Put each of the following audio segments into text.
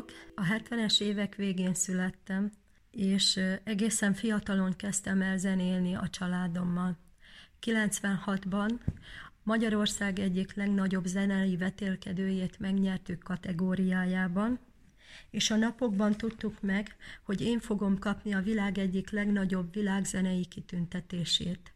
vagyok, a 70-es évek végén születtem, és egészen fiatalon kezdtem el zenélni a családommal. 96-ban Magyarország egyik legnagyobb zenei vetélkedőjét megnyertük kategóriájában, és a napokban tudtuk meg, hogy én fogom kapni a világ egyik legnagyobb világzenei kitüntetését.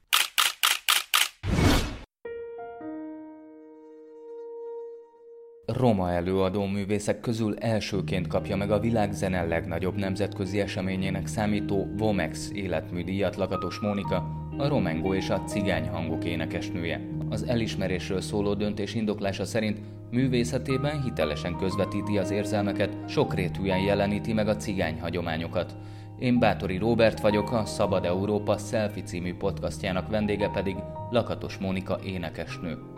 Roma előadó művészek közül elsőként kapja meg a világzene legnagyobb nemzetközi eseményének számító Vomex életműdíjat Lakatos Mónika, a Romengo és a cigány hangok énekesnője. Az elismerésről szóló döntés indoklása szerint művészetében hitelesen közvetíti az érzelmeket, sokrétűen jeleníti meg a cigány hagyományokat. Én Bátori Róbert vagyok, a Szabad Európa Selfie című podcastjának vendége pedig Lakatos Mónika énekesnő.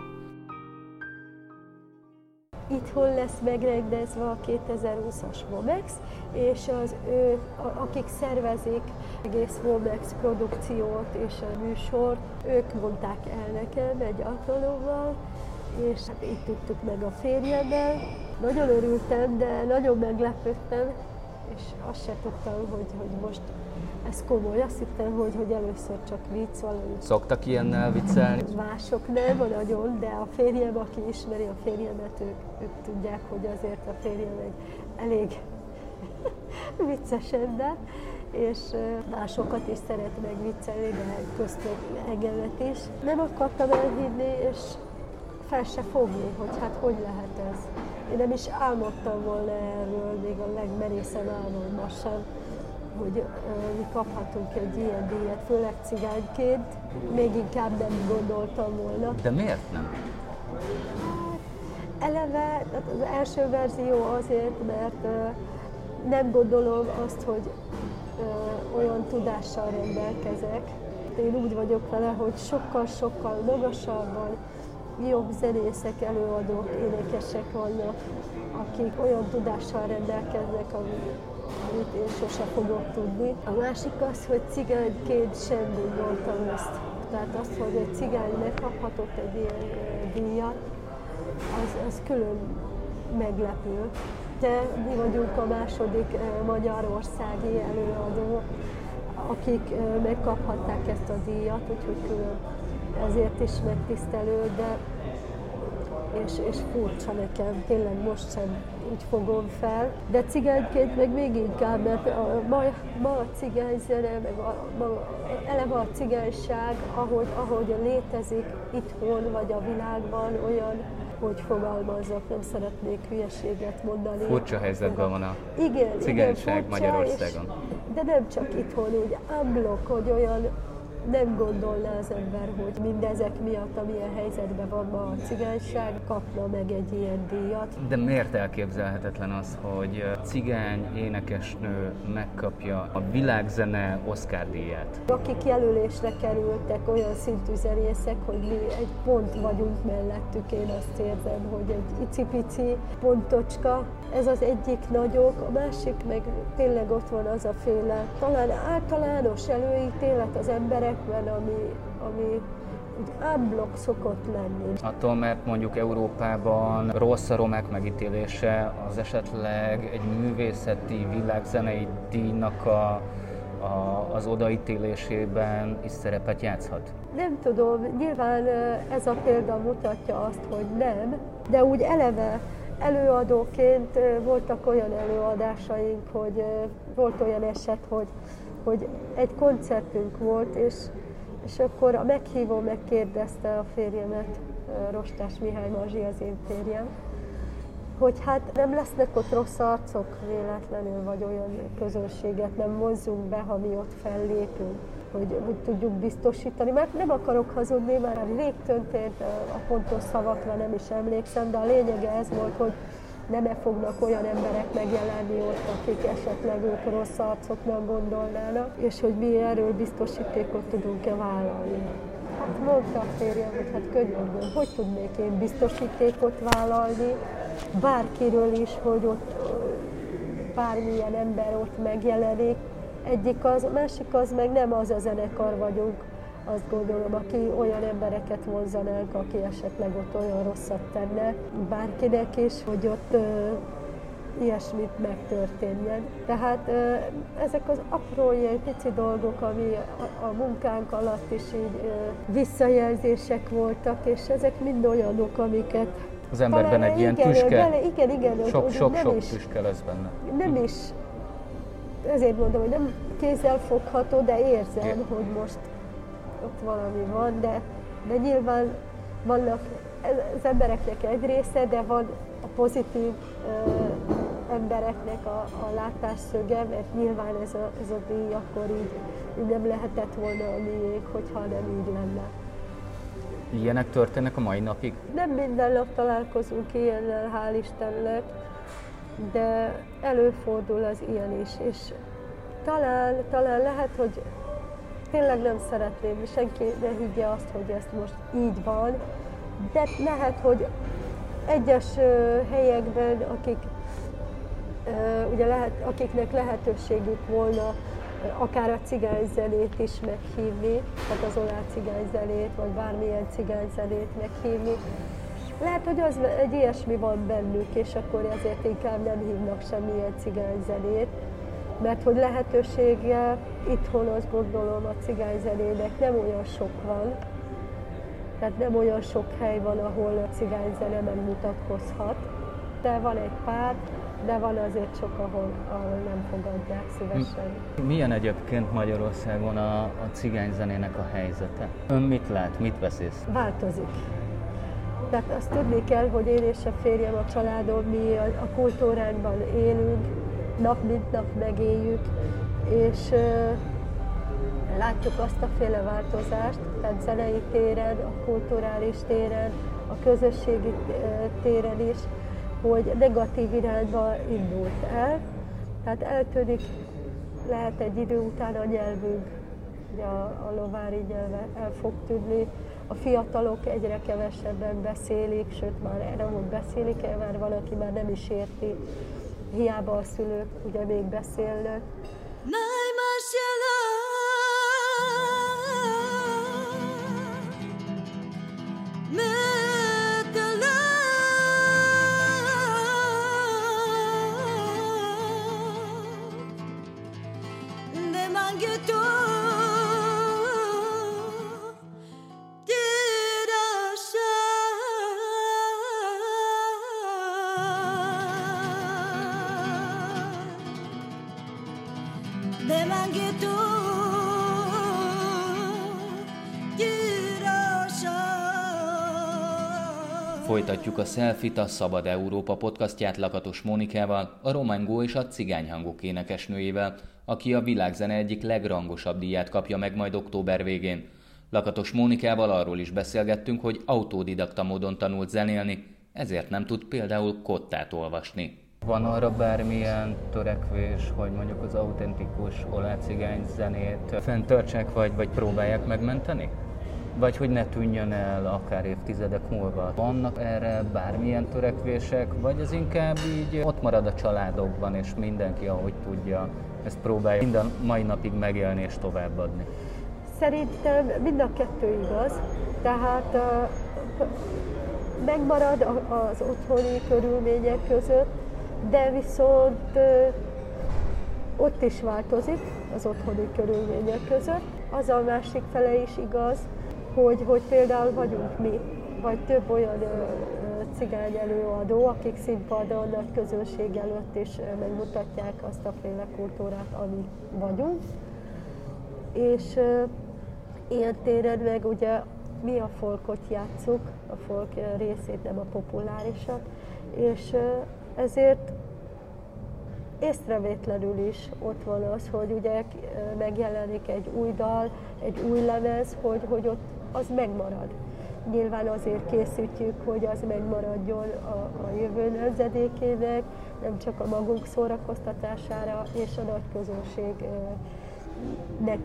Itthon lesz megrendezve a 2020-as Vomex, és az ő, akik szervezik egész Vomex produkciót és a műsort, ők mondták el nekem egy alkalommal, és hát így tudtuk meg a férjemmel. Nagyon örültem, de nagyon meglepődtem, és azt se tudtam, hogy, hogy most ez komoly. Azt hittem, hogy, hogy először csak vicc valami. Szoktak ilyennel viccelni? Mások nem nagyon, de a férjem, aki ismeri a férjemet, ők, ők tudják, hogy azért a férjem egy elég vicces ember, és másokat is szeret meg viccelni, de köztük engemet is. Nem akartam elhinni, és fel se fogni, hogy hát hogy lehet ez. Én nem is álmodtam volna erről, még a legmerészebb álmomban sem, hogy mi kaphatunk egy ilyen díjat, főleg cigányként. Még inkább nem gondoltam volna. De miért nem? Hát, eleve az első verzió azért, mert nem gondolom azt, hogy olyan tudással rendelkezek. Én úgy vagyok vele, hogy sokkal-sokkal magasabban, jobb zenészek, előadók, énekesek vannak, akik olyan tudással rendelkeznek, amit én sose fogok tudni. A másik az, hogy cigányként sem gondoltam ezt. Tehát azt, hogy egy cigány megkaphatott egy ilyen díjat, az, az külön meglepő. De mi vagyunk a második magyarországi előadó, akik megkaphatták ezt a díjat, úgyhogy külön ezért is megtisztelő, de és, és furcsa nekem, tényleg most sem úgy fogom fel. De cigányként meg még inkább, mert a, ma, ma a cigányzene, meg a, ma, eleve a cigányság, ahogy, ahogy létezik itthon vagy a világban, olyan hogy fogalmazok, nem szeretnék hülyeséget mondani. Furcsa helyzetben van a igen, cigányság igen, Magyarországon. És, de nem csak itthon, úgy unblock, hogy olyan nem gondolná az ember, hogy mindezek miatt, amilyen helyzetben van ma a cigányság, kapna meg egy ilyen díjat. De miért elképzelhetetlen az, hogy cigány énekesnő megkapja a világzene Oscar díját? Akik jelölésre kerültek, olyan szintű zenészek, hogy mi egy pont vagyunk mellettük, én azt érzem, hogy egy icipici pontocska, ez az egyik nagyok, a másik meg tényleg ott van az a féle, talán általános előítélet az emberekben, ami, ami úgy ámblok szokott lenni. Attól, mert mondjuk Európában rossz a romák megítélése, az esetleg egy művészeti, világzenei díjnak a a, az odaítélésében is szerepet játszhat? Nem tudom, nyilván ez a példa mutatja azt, hogy nem, de úgy eleve előadóként voltak olyan előadásaink, hogy volt olyan eset, hogy, hogy egy koncertünk volt, és, és akkor a meghívó megkérdezte a férjemet, Rostás Mihály Mazsi az én férjem, hogy hát nem lesznek ott rossz arcok véletlenül, vagy olyan közönséget nem mozzunk be, ha mi ott fellépünk hogy, hogy tudjuk biztosítani. Mert nem akarok hazudni, már rég történt, a pontos szavakra nem is emlékszem, de a lényege ez volt, hogy nem-e fognak olyan emberek megjelenni ott, akik esetleg ők rossz arcoknak gondolnának, és hogy mi erről biztosítékot tudunk-e vállalni. Hát mondta a férjem, hogy hát könyörgöm, hogy tudnék én biztosítékot vállalni, bárkiről is, hogy ott bármilyen ember ott megjelenik, egyik az, másik az meg nem az a zenekar vagyunk, azt gondolom, aki olyan embereket vonzanánk, aki esetleg ott olyan rosszat tenne bárkinek is, hogy ott ilyesmit megtörténjen. Tehát ezek az apró ilyen pici dolgok, ami a, a munkánk alatt is így visszajelzések voltak, és ezek mind olyanok, amiket az emberben Talán, egy ilyen igen, tüske, bele, igen, igen, sok, sok, sok is, tüske lesz benne. Nem hm. is, ezért mondom, hogy nem kézzel fogható, de érzem, Igen. hogy most ott valami van, de, de nyilván vannak az embereknek egy része, de van a pozitív ö, embereknek a, a látásszöge, mert nyilván ez a, ez a díj akkor így, így nem lehetett volna a miénk, hogyha nem így lenne. Ilyenek történnek a mai napig? Nem minden nap találkozunk ilyennel, hál' Istennek, de előfordul az ilyen is, és talán, talán lehet, hogy tényleg nem szeretném, senki ne higgye azt, hogy ez most így van, de lehet, hogy egyes helyekben, akik ugye lehet, akiknek lehetőségük volna akár a cigányzenét is meghívni, tehát az olá cigányzenét, vagy bármilyen cigányzenét meghívni. Lehet, hogy az egy ilyesmi van bennük, és akkor ezért inkább nem hívnak semmilyen cigányzenét, mert hogy lehetősége itthon azt gondolom a cigányzenének nem olyan sok van, tehát nem olyan sok hely van, ahol a cigányzene megmutatkozhat, de van egy pár, de van azért sok, ahol, ahol nem fogadják szívesen. Milyen egyébként Magyarországon a, a cigányzenének a helyzete? Ön mit lát, mit vesz észre? Változik. Tehát azt tudni kell, hogy én és a férjem, a családom, mi a, a kultúránkban élünk, nap mint nap megéljük, és uh, látjuk azt a féle változást, tehát zenei téren, a kulturális téren, a közösségi téren is, hogy negatív irányba indult el, tehát eltűnik, lehet egy idő után a nyelvünk, ugye a, a lovári nyelve el fog tűnni, a fiatalok egyre kevesebben beszélik, sőt már nem úgy beszélik el, már van, aki már nem is érti, hiába a szülők ugye még beszélnek. Folytatjuk a Selfit, a Szabad Európa podcastját Lakatos Mónikával, a Romangó és a Cigányhangok énekesnőjével, aki a világzene egyik legrangosabb díját kapja meg majd október végén. Lakatos Mónikával arról is beszélgettünk, hogy autodidakta módon tanult zenélni, ezért nem tud például kottát olvasni. Van arra bármilyen törekvés, hogy mondjuk az autentikus olácigány zenét fenntartsák, vagy, vagy próbálják megmenteni? Vagy hogy ne tűnjön el akár évtizedek múlva. Vannak erre bármilyen törekvések, vagy az inkább így ott marad a családokban, és mindenki, ahogy tudja, ezt próbálja minden mai napig megélni és továbbadni? Szerintem mind a kettő igaz. Tehát megmarad az otthoni körülmények között, de viszont ott is változik az otthoni körülmények között. Az a másik fele is igaz, hogy, hogy például vagyunk mi, vagy több olyan ö, cigány előadó, akik színpadon nagy közönség előtt is megmutatják azt a féle kultúrát, ami vagyunk. És ö, ilyen téren meg ugye mi a folkot játszuk, a folk részét, nem a populárisat, és ö, ezért észrevétlenül is ott van az, hogy ugye megjelenik egy új dal, egy új lemez, hogy, hogy ott az megmarad. Nyilván azért készítjük, hogy az megmaradjon a, a jövő nemzedékének, nem csak a magunk szórakoztatására és a nagy közönségnek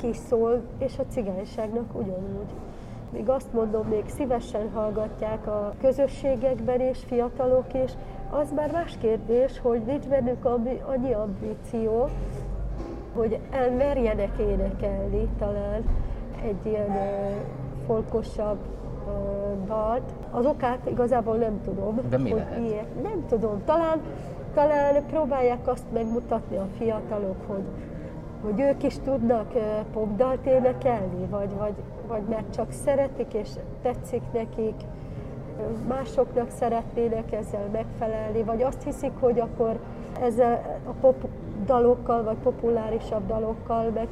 is szól, és a cigányságnak ugyanúgy. Még azt mondom, még szívesen hallgatják a közösségekben és fiatalok is, az már más kérdés, hogy nincs bennük annyi ambíció, hogy elmerjenek énekelni talán egy ilyen folkosabb dalt. Az okát igazából nem tudom. De mi hogy lehet? Ilyet. Nem tudom. Talán talán próbálják azt megmutatni a fiatalok, hogy, hogy ők is tudnak popdalt énekelni, vagy, vagy, vagy mert csak szeretik és tetszik nekik, másoknak szeretnének ezzel megfelelni, vagy azt hiszik, hogy akkor ezzel a pop dalokkal, vagy populárisabb dalokkal meg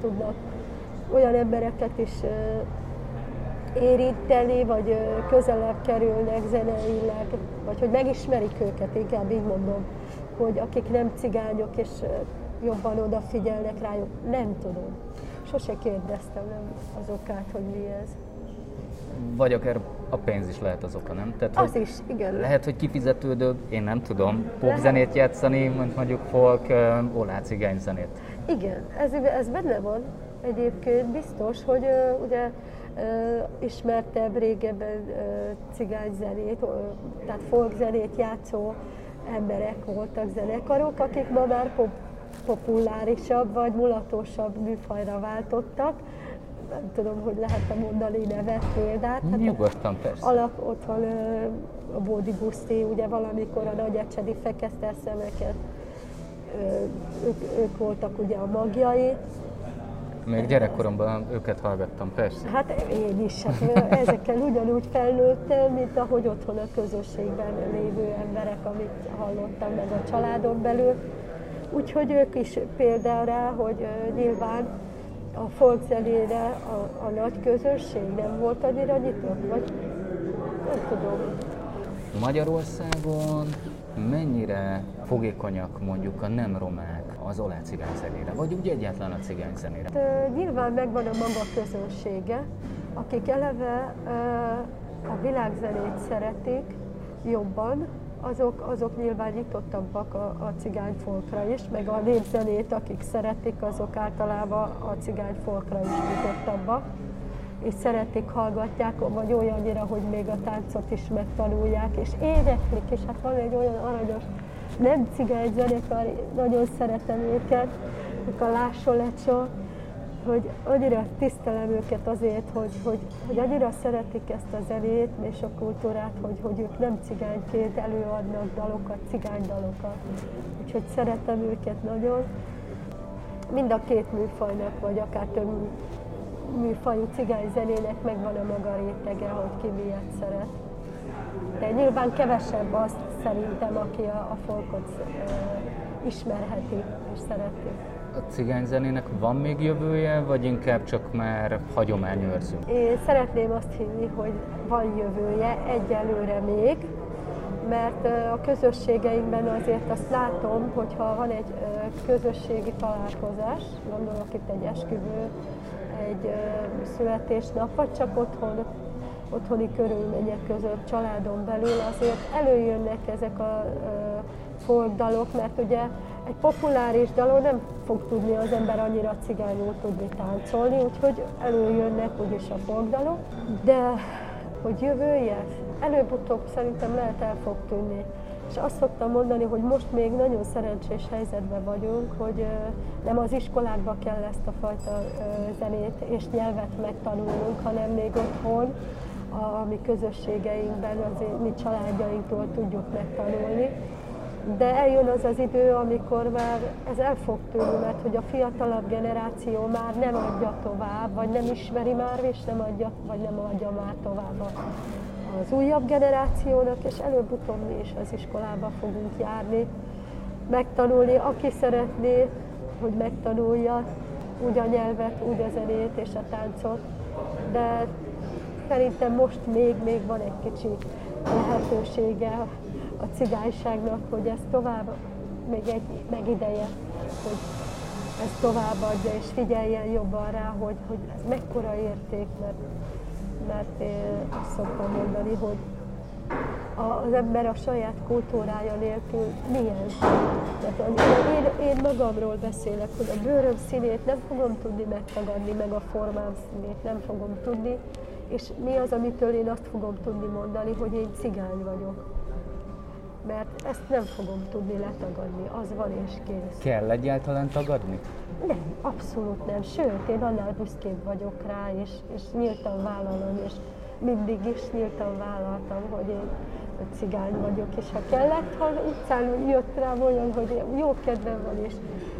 tudnak olyan embereket is érinteni, vagy közelebb kerülnek zeneileg, vagy hogy megismerik őket, inkább így mondom, hogy akik nem cigányok, és jobban odafigyelnek rájuk, nem tudom. Sose kérdeztem nem az okát, hogy mi ez. Vagy akár a pénz is lehet az oka, nem? Tehát, az is, igen. Lehet, hogy kifizetődőbb, én nem tudom, popzenét játszani, mint mondjuk folk, olá cigány zenét. Igen, ez, ez benne van egyébként, biztos, hogy ugye ismertebb régebben cigányzenét, tehát folkzenét játszó emberek voltak zenekarok, akik ma már pop, populárisabb vagy mulatósabb műfajra váltottak. Nem tudom, hogy lehet-e mondani nevet, példát. Hát Nyugodtan, persze. Alap, ott van a Bódi Guszti, ugye valamikor a nagy ecsedi fekete szemeket, ők, ők voltak ugye a magjai, még gyerekkoromban őket hallgattam, persze. Hát én is, hát ezekkel ugyanúgy felnőttem, mint ahogy otthon a közösségben lévő emberek, amit hallottam meg a családon belül. Úgyhogy ők is például rá, hogy nyilván a folkzenére a, a nagy közösség nem volt annyira nyitott, vagy nem tudom. Magyarországon mennyire fogékonyak mondjuk a nem romák az olá cigány zenére, vagy úgy egyáltalán a cigány zenére? Hát, nyilván megvan a maga közönsége, akik eleve a világzenét szeretik jobban, azok, azok nyilván nyitottabbak a, a cigányfolkra is, meg a népzenét, akik szeretik, azok általában a cigányfolkra is nyitottabbak és szeretik, hallgatják, vagy olyannyira, hogy még a táncot is megtanulják, és éneklik, és hát van egy olyan aranyos nem cigány zenekar, nagyon szeretem őket, a Lássó Lecsó, hogy annyira tisztelem őket azért, hogy, hogy, hogy annyira szeretik ezt a zenét és a kultúrát, hogy, hogy ők nem cigányként előadnak dalokat, cigánydalokat. Úgyhogy szeretem őket nagyon. Mind a két műfajnak, vagy akár több műfajú cigány zenének megvan a maga rétege, hogy ki miért szeret. De nyilván kevesebb azt szerintem, aki a, a folkot uh, ismerheti és szereti. A cigányzenének van még jövője, vagy inkább csak már hagyományőrző? Én szeretném azt hinni, hogy van jövője egyelőre még, mert a közösségeinkben azért azt látom, hogyha van egy közösségi találkozás, gondolok itt egy esküvő, egy születésnap, vagy csak otthon, otthoni körülmények között, családon belül, azért előjönnek ezek a folk mert ugye egy populáris dalon nem fog tudni az ember annyira cigányul tudni táncolni, úgyhogy előjönnek úgyis a folk dalok, de hogy jövője, előbb-utóbb szerintem lehet el fog tűnni. És azt szoktam mondani, hogy most még nagyon szerencsés helyzetben vagyunk, hogy nem az iskolákba kell ezt a fajta zenét és nyelvet megtanulnunk, hanem még otthon, a mi közösségeinkben, az mi családjainktól tudjuk megtanulni. De eljön az az idő, amikor már ez el fog tűnni, mert hogy a fiatalabb generáció már nem adja tovább, vagy nem ismeri már, és nem adja, vagy nem adja már tovább az újabb generációnak, és előbb-utóbb mi is az iskolába fogunk járni, megtanulni, aki szeretné, hogy megtanulja úgy a nyelvet, úgy a zenét és a táncot, de szerintem most még, még van egy kicsi lehetősége a cigányságnak, hogy ez tovább, még egy meg ideje, hogy ezt továbbadja és figyeljen jobban rá, hogy, hogy ez mekkora érték, mert mert én azt szoktam mondani, hogy az ember a saját kultúrája nélkül milyen. Tehát én, én magamról beszélek, hogy a bőröm színét nem fogom tudni megtagadni, meg a formám színét nem fogom tudni, és mi az, amitől én azt fogom tudni mondani, hogy én cigány vagyok. Mert ezt nem fogom tudni letagadni, az van és kész. Kell egyáltalán tagadni? Nem, abszolút nem. Sőt, én annál büszkébb vagyok rá, és, és nyíltan vállalom, és mindig is nyíltan vállaltam, hogy én cigány vagyok, és ha kellett, ha utcán jött rá olyan, hogy jó kedvem van, és,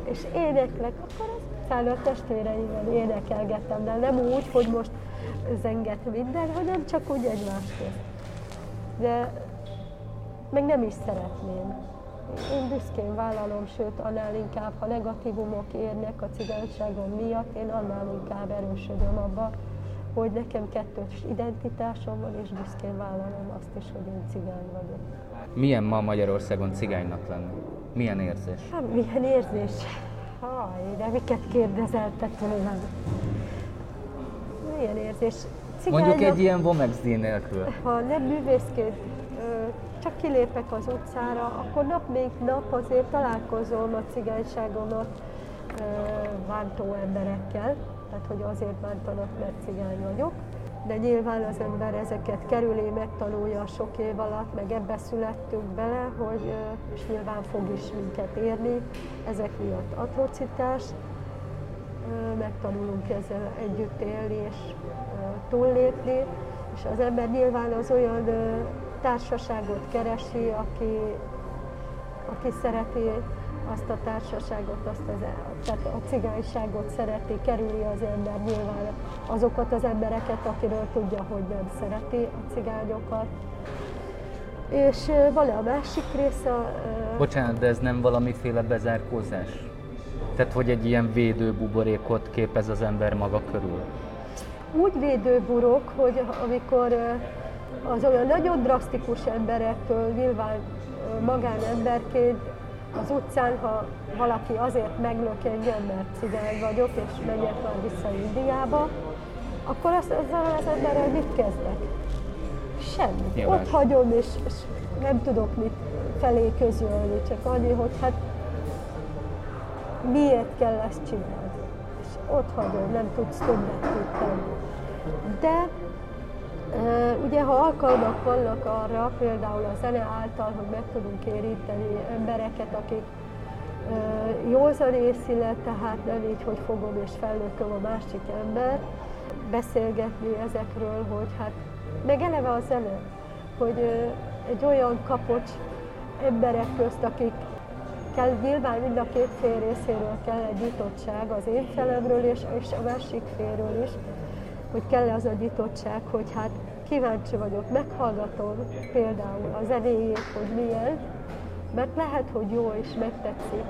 és éneklek, akkor az utcán a testvéreimmel énekelgettem, de nem úgy, hogy most zenget minden, hanem csak úgy egymáshoz. De meg nem is szeretném. Én büszkén vállalom, sőt, annál inkább, ha negatívumok érnek a cigányságom miatt, én annál inkább erősödöm abba, hogy nekem kettős identitásom van, és büszkén vállalom azt is, hogy én cigány vagyok. Milyen ma Magyarországon cigánynak lenni? Milyen érzés? Hát, milyen érzés? Haj, de miket kérdezel te tőlem? Milyen érzés? Cigányok, Mondjuk egy ilyen Vomex nélkül. Ha nem művészként csak kilépek az utcára, akkor nap még nap azért találkozom a cigányságomat bántó emberekkel, tehát hogy azért bántanak, mert cigány vagyok. De nyilván az ember ezeket kerüli, megtanulja sok év alatt, meg ebbe születtünk bele, hogy, és nyilván fog is minket érni, ezek miatt atrocitás, megtanulunk ezzel együtt élni és túllépni, és az ember nyilván az olyan társaságot keresi, aki, aki szereti azt a társaságot, azt az, tehát a cigányságot szereti, kerüli az ember nyilván azokat az embereket, akiről tudja, hogy nem szereti a cigányokat. És van a másik része... Bocsánat, de ez nem valamiféle bezárkózás? Tehát, hogy egy ilyen védőbuborékot képez az ember maga körül? Úgy védőburok, hogy amikor az olyan nagyon drasztikus emberektől nyilván magánemberként az utcán, ha valaki azért meglök engem, mert cigány vagyok, és megyek már vissza Indiába, akkor azt, azzal az emberrel mit kezdek? Semmit. Nyilván. Ott hagyom, és, és nem tudok mit felé közölni, csak annyi, hogy hát miért kell ezt csinálni. És ott hagyom, nem tudsz többet tudni. De Ugye, ha alkalmak vannak arra, például a zene által, hogy meg tudunk érinteni embereket, akik józan észilet, tehát nem így, hogy fogom és fellököm a másik ember, beszélgetni ezekről, hogy hát, meg eleve a zene, hogy egy olyan kapocs emberek közt, akik kell, nyilván mind a két fél részéről kell egy nyitottság, az én felemről és, és a másik félről is, hogy kell az a nyitottság, hogy hát kíváncsi vagyok, meghallgatom például a zenéjét, hogy milyen, mert lehet, hogy jó és megtetszik,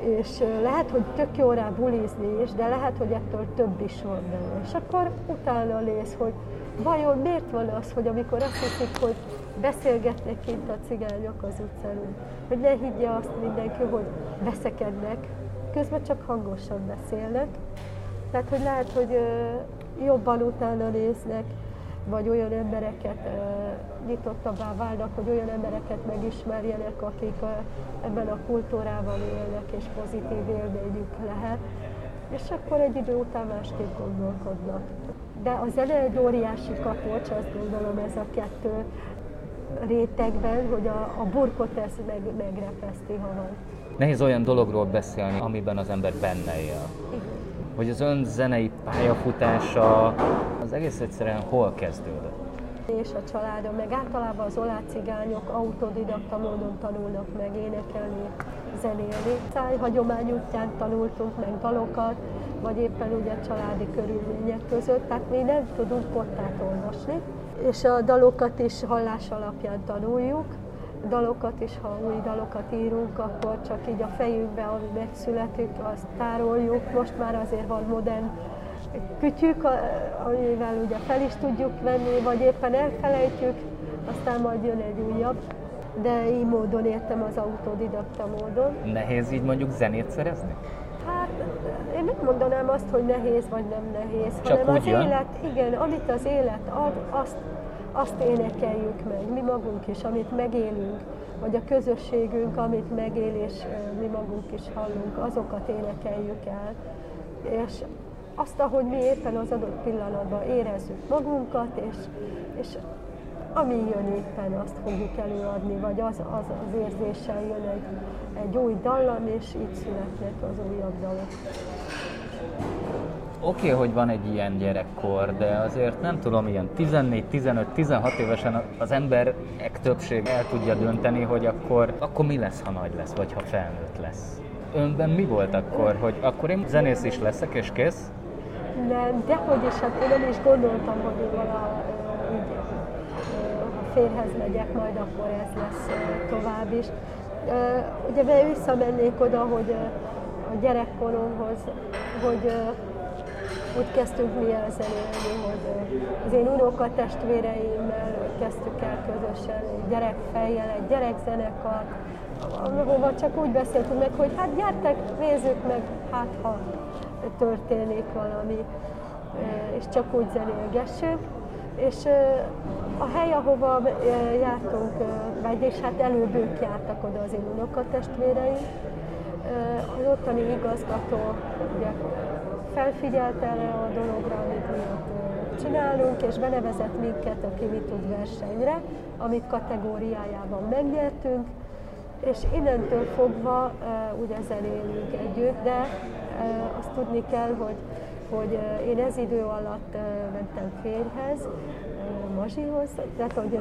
és lehet, hogy tök jó rá bulizni is, de lehet, hogy ettől több is van benne. És akkor utána néz, hogy vajon miért van az, hogy amikor azt hiszik, hogy beszélgetnek kint a cigányok az utcán, hogy ne higgye azt mindenki, hogy veszekednek, közben csak hangosan beszélnek. Tehát, hogy lehet, hogy jobban utána néznek, vagy olyan embereket nyitottabbá válnak, hogy olyan embereket megismerjenek, akik ebben a kultúrában élnek, és pozitív élményük lehet, és akkor egy idő után másképp gondolkodnak. De a zene egy óriási kapocs, azt gondolom ez a kettő rétegben, hogy a, a burkot ez meg, megrepeszti, ha van. Nehéz olyan dologról beszélni, amiben az ember benne él. Igen hogy az ön zenei pályafutása az egész egyszerűen hol kezdődött? És a családom, meg általában az olá cigányok autodidakta módon tanulnak meg énekelni, zenélni. Szájhagyomány útján tanultunk meg dalokat, vagy éppen ugye családi körülmények között, tehát mi nem tudunk portát olvasni, és a dalokat is hallás alapján tanuljuk, dalokat, és ha új dalokat írunk, akkor csak így a fejünkbe, ami megszületik, azt tároljuk. Most már azért van modern kütyük, amivel ugye fel is tudjuk venni, vagy éppen elfelejtjük, aztán majd jön egy újabb. De így módon értem az autodidakta módon. Nehéz így mondjuk zenét szerezni? Én nem mondanám azt, hogy nehéz vagy nem nehéz, Csak hanem az jön? élet, igen, amit az élet ad, azt azt énekeljük meg, mi magunk is, amit megélünk, vagy a közösségünk, amit megél, és mi magunk is hallunk, azokat énekeljük el. És azt, ahogy mi éppen az adott pillanatban érezzük magunkat, és, és ami jön éppen, azt fogjuk előadni, vagy az, az, az érzéssel jön egy, egy új dallam, és így születnek az újabb dalok. oké, okay, hogy van egy ilyen gyerekkor, de azért nem tudom, ilyen 14, 15, 16 évesen az emberek többség el tudja dönteni, hogy akkor, akkor mi lesz, ha nagy lesz, vagy ha felnőtt lesz. Önben mi volt akkor, hogy akkor én zenész is leszek, és kész? Nem, dehogy is, hát én nem is gondoltam, hogy én valaha férhez megyek, majd akkor ez lesz tovább is. Ugye visszamennék oda, hogy a gyerekkoromhoz, hogy úgy kezdtünk mi elzenélni, hogy az én unoka testvéreimmel kezdtük el közösen gyerekfejjel, egy gyerekzenekar, ahova csak úgy beszéltünk meg, hogy hát gyertek, nézzük meg, hát ha történik valami, és csak úgy zenélgessünk. És a hely, ahova jártunk, vagy és hát előbb ők jártak oda az én unokatestvéreim, az ottani igazgató ugye, felfigyelt erre a dologra, amit mi csinálunk, és benevezett minket a Kimi tud versenyre, amit kategóriájában megnyertünk, és innentől fogva ugye zenélünk együtt, de azt tudni kell, hogy, hogy uh, én ez idő alatt uh, mentem férjhez, uh, Mazsihoz, tehát hogy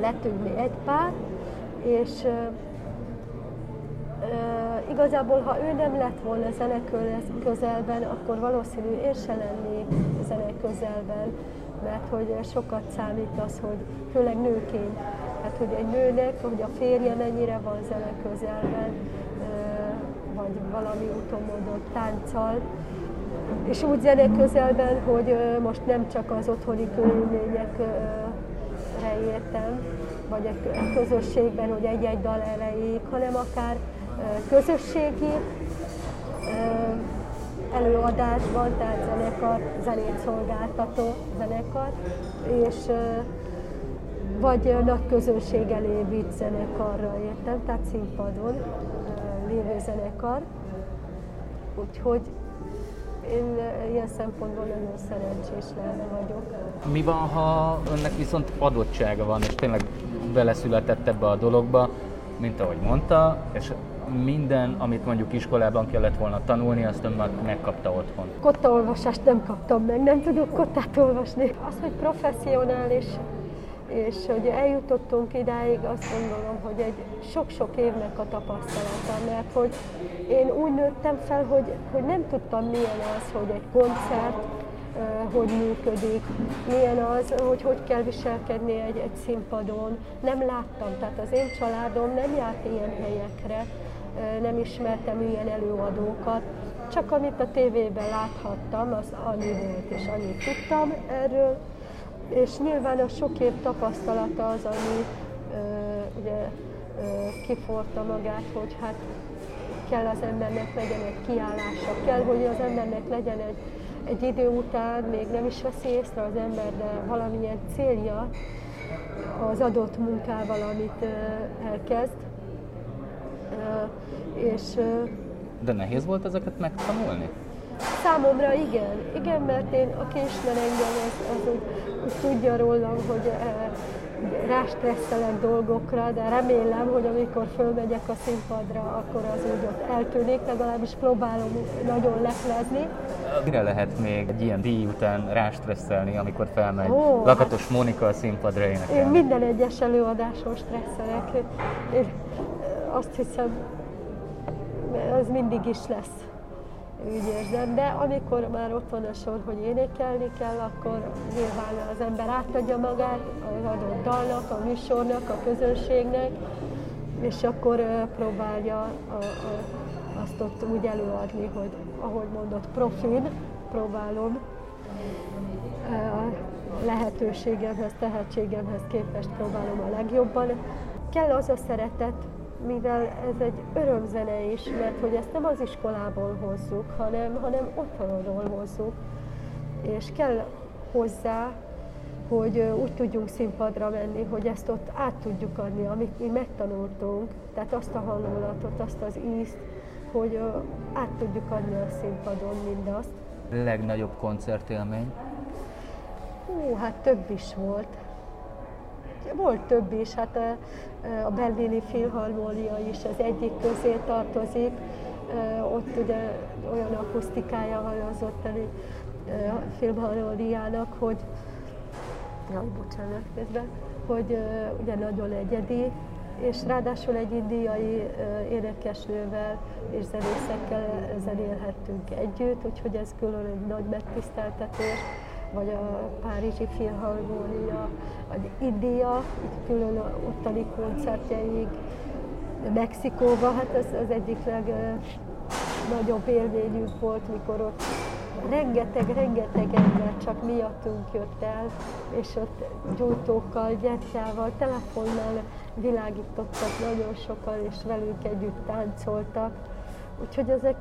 lettünk mi egy pár, és igazából, ha ő nem lett volna zenekör közelben, akkor valószínű én se lennék zenek közelben, mert hogy sokat számít az, hogy főleg nőként, hát hogy egy nőnek, hogy a férje mennyire van zene közelben, vagy valami úton módon tánccal, és úgy zene közelben, hogy most nem csak az otthoni körülményekre értem, vagy a közösségben, hogy egy-egy dal elejéig, hanem akár közösségi előadásban, tehát zenekar, zenét szolgáltató zenekar, és vagy nagy közönség elé vitt zenekarra értem, tehát színpadon lévő zenekar. Úgyhogy én ilyen szempontból nagyon szerencsés lenne vagyok. Mi van, ha önnek viszont adottsága van, és tényleg beleszületett ebbe a dologba, mint ahogy mondta, és minden, amit mondjuk iskolában kellett volna tanulni, azt ön megkapta otthon. Kottaolvasást nem kaptam meg, nem tudok kottát olvasni. Az, hogy professzionális, és hogy eljutottunk idáig, azt gondolom, hogy egy sok-sok évnek a tapasztalata, mert hogy én úgy nőttem fel, hogy, hogy nem tudtam milyen az, hogy egy koncert, hogy működik, milyen az, hogy hogy kell viselkedni egy, egy színpadon. Nem láttam, tehát az én családom nem járt ilyen helyekre, nem ismertem ilyen előadókat, csak amit a tévében láthattam, az annyi volt, és annyit tudtam erről, és nyilván a sok év tapasztalata az, ami ugye kiforta magát, hogy hát kell az embernek legyen egy kiállása, kell, hogy az embernek legyen egy, egy idő után, még nem is veszi észre az ember, de valamilyen célja az adott munkával, amit elkezd, és, De nehéz volt ezeket megtanulni? Számomra igen, igen, mert én, aki ismer engem, az, az úgy, úgy tudja rólam, hogy e, rástresszelek dolgokra, de remélem, hogy amikor fölmegyek a színpadra, akkor az úgy ott eltűnik, legalábbis próbálom nagyon leplezni. Mire lehet még egy ilyen díj után rástresszelni, amikor felmegy oh, Lakatos hát Mónika a színpadra énekelni? Én minden egyes előadáson stresszelek. Én azt hiszem, az mindig is lesz, úgy érzem. De amikor már ott van a sor, hogy énekelni kell, akkor nyilván az ember átadja magát az adott dalnak, a műsornak, a közönségnek, és akkor próbálja a, a, azt ott úgy előadni, hogy ahogy mondott, profin próbálom a lehetőségemhez, tehetségemhez képest próbálom a legjobban. Kell az a szeretet, mivel ez egy örömzene is, mert hogy ezt nem az iskolából hozzuk, hanem, hanem otthonról hozzuk, és kell hozzá, hogy úgy tudjunk színpadra menni, hogy ezt ott át tudjuk adni, amit mi megtanultunk, tehát azt a hangulatot, azt az ízt, hogy át tudjuk adni a színpadon mindazt. Legnagyobb koncertélmény? Hú, hát több is volt. Volt több is, hát a, berlini filharmónia is az egyik közé tartozik, ott ugye olyan akusztikája van az ottani filmharmóniának, hogy jaj, bocsánat közben, hogy ugye nagyon egyedi, és ráadásul egy indiai énekesnővel és zenészekkel zenélhettünk együtt, úgyhogy ez külön egy nagy megtiszteltetés vagy a Párizsi Filharmónia, vagy India, külön a ottani koncertjeig, Mexikóba, hát ez az egyik legnagyobb élményünk volt, mikor ott rengeteg-rengeteg ember csak miattunk jött el, és ott gyújtókkal, gyertyával, telefonnal világítottak nagyon sokan, és velünk együtt táncoltak. Úgyhogy ezek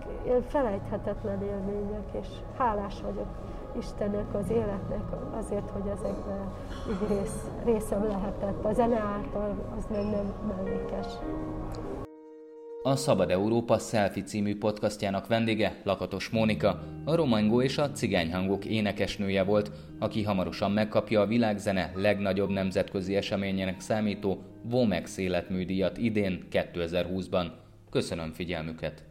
felejthetetlen élmények, és hálás vagyok Istennek, az életnek azért, hogy ezekben így rész, részem lehetett. A zene által az meg nem mellékes. A Szabad Európa Selfie című podcastjának vendége Lakatos Mónika, a romangó és a cigányhangok énekesnője volt, aki hamarosan megkapja a világzene legnagyobb nemzetközi eseményének számító Vomex életműdíjat idén 2020-ban. Köszönöm figyelmüket!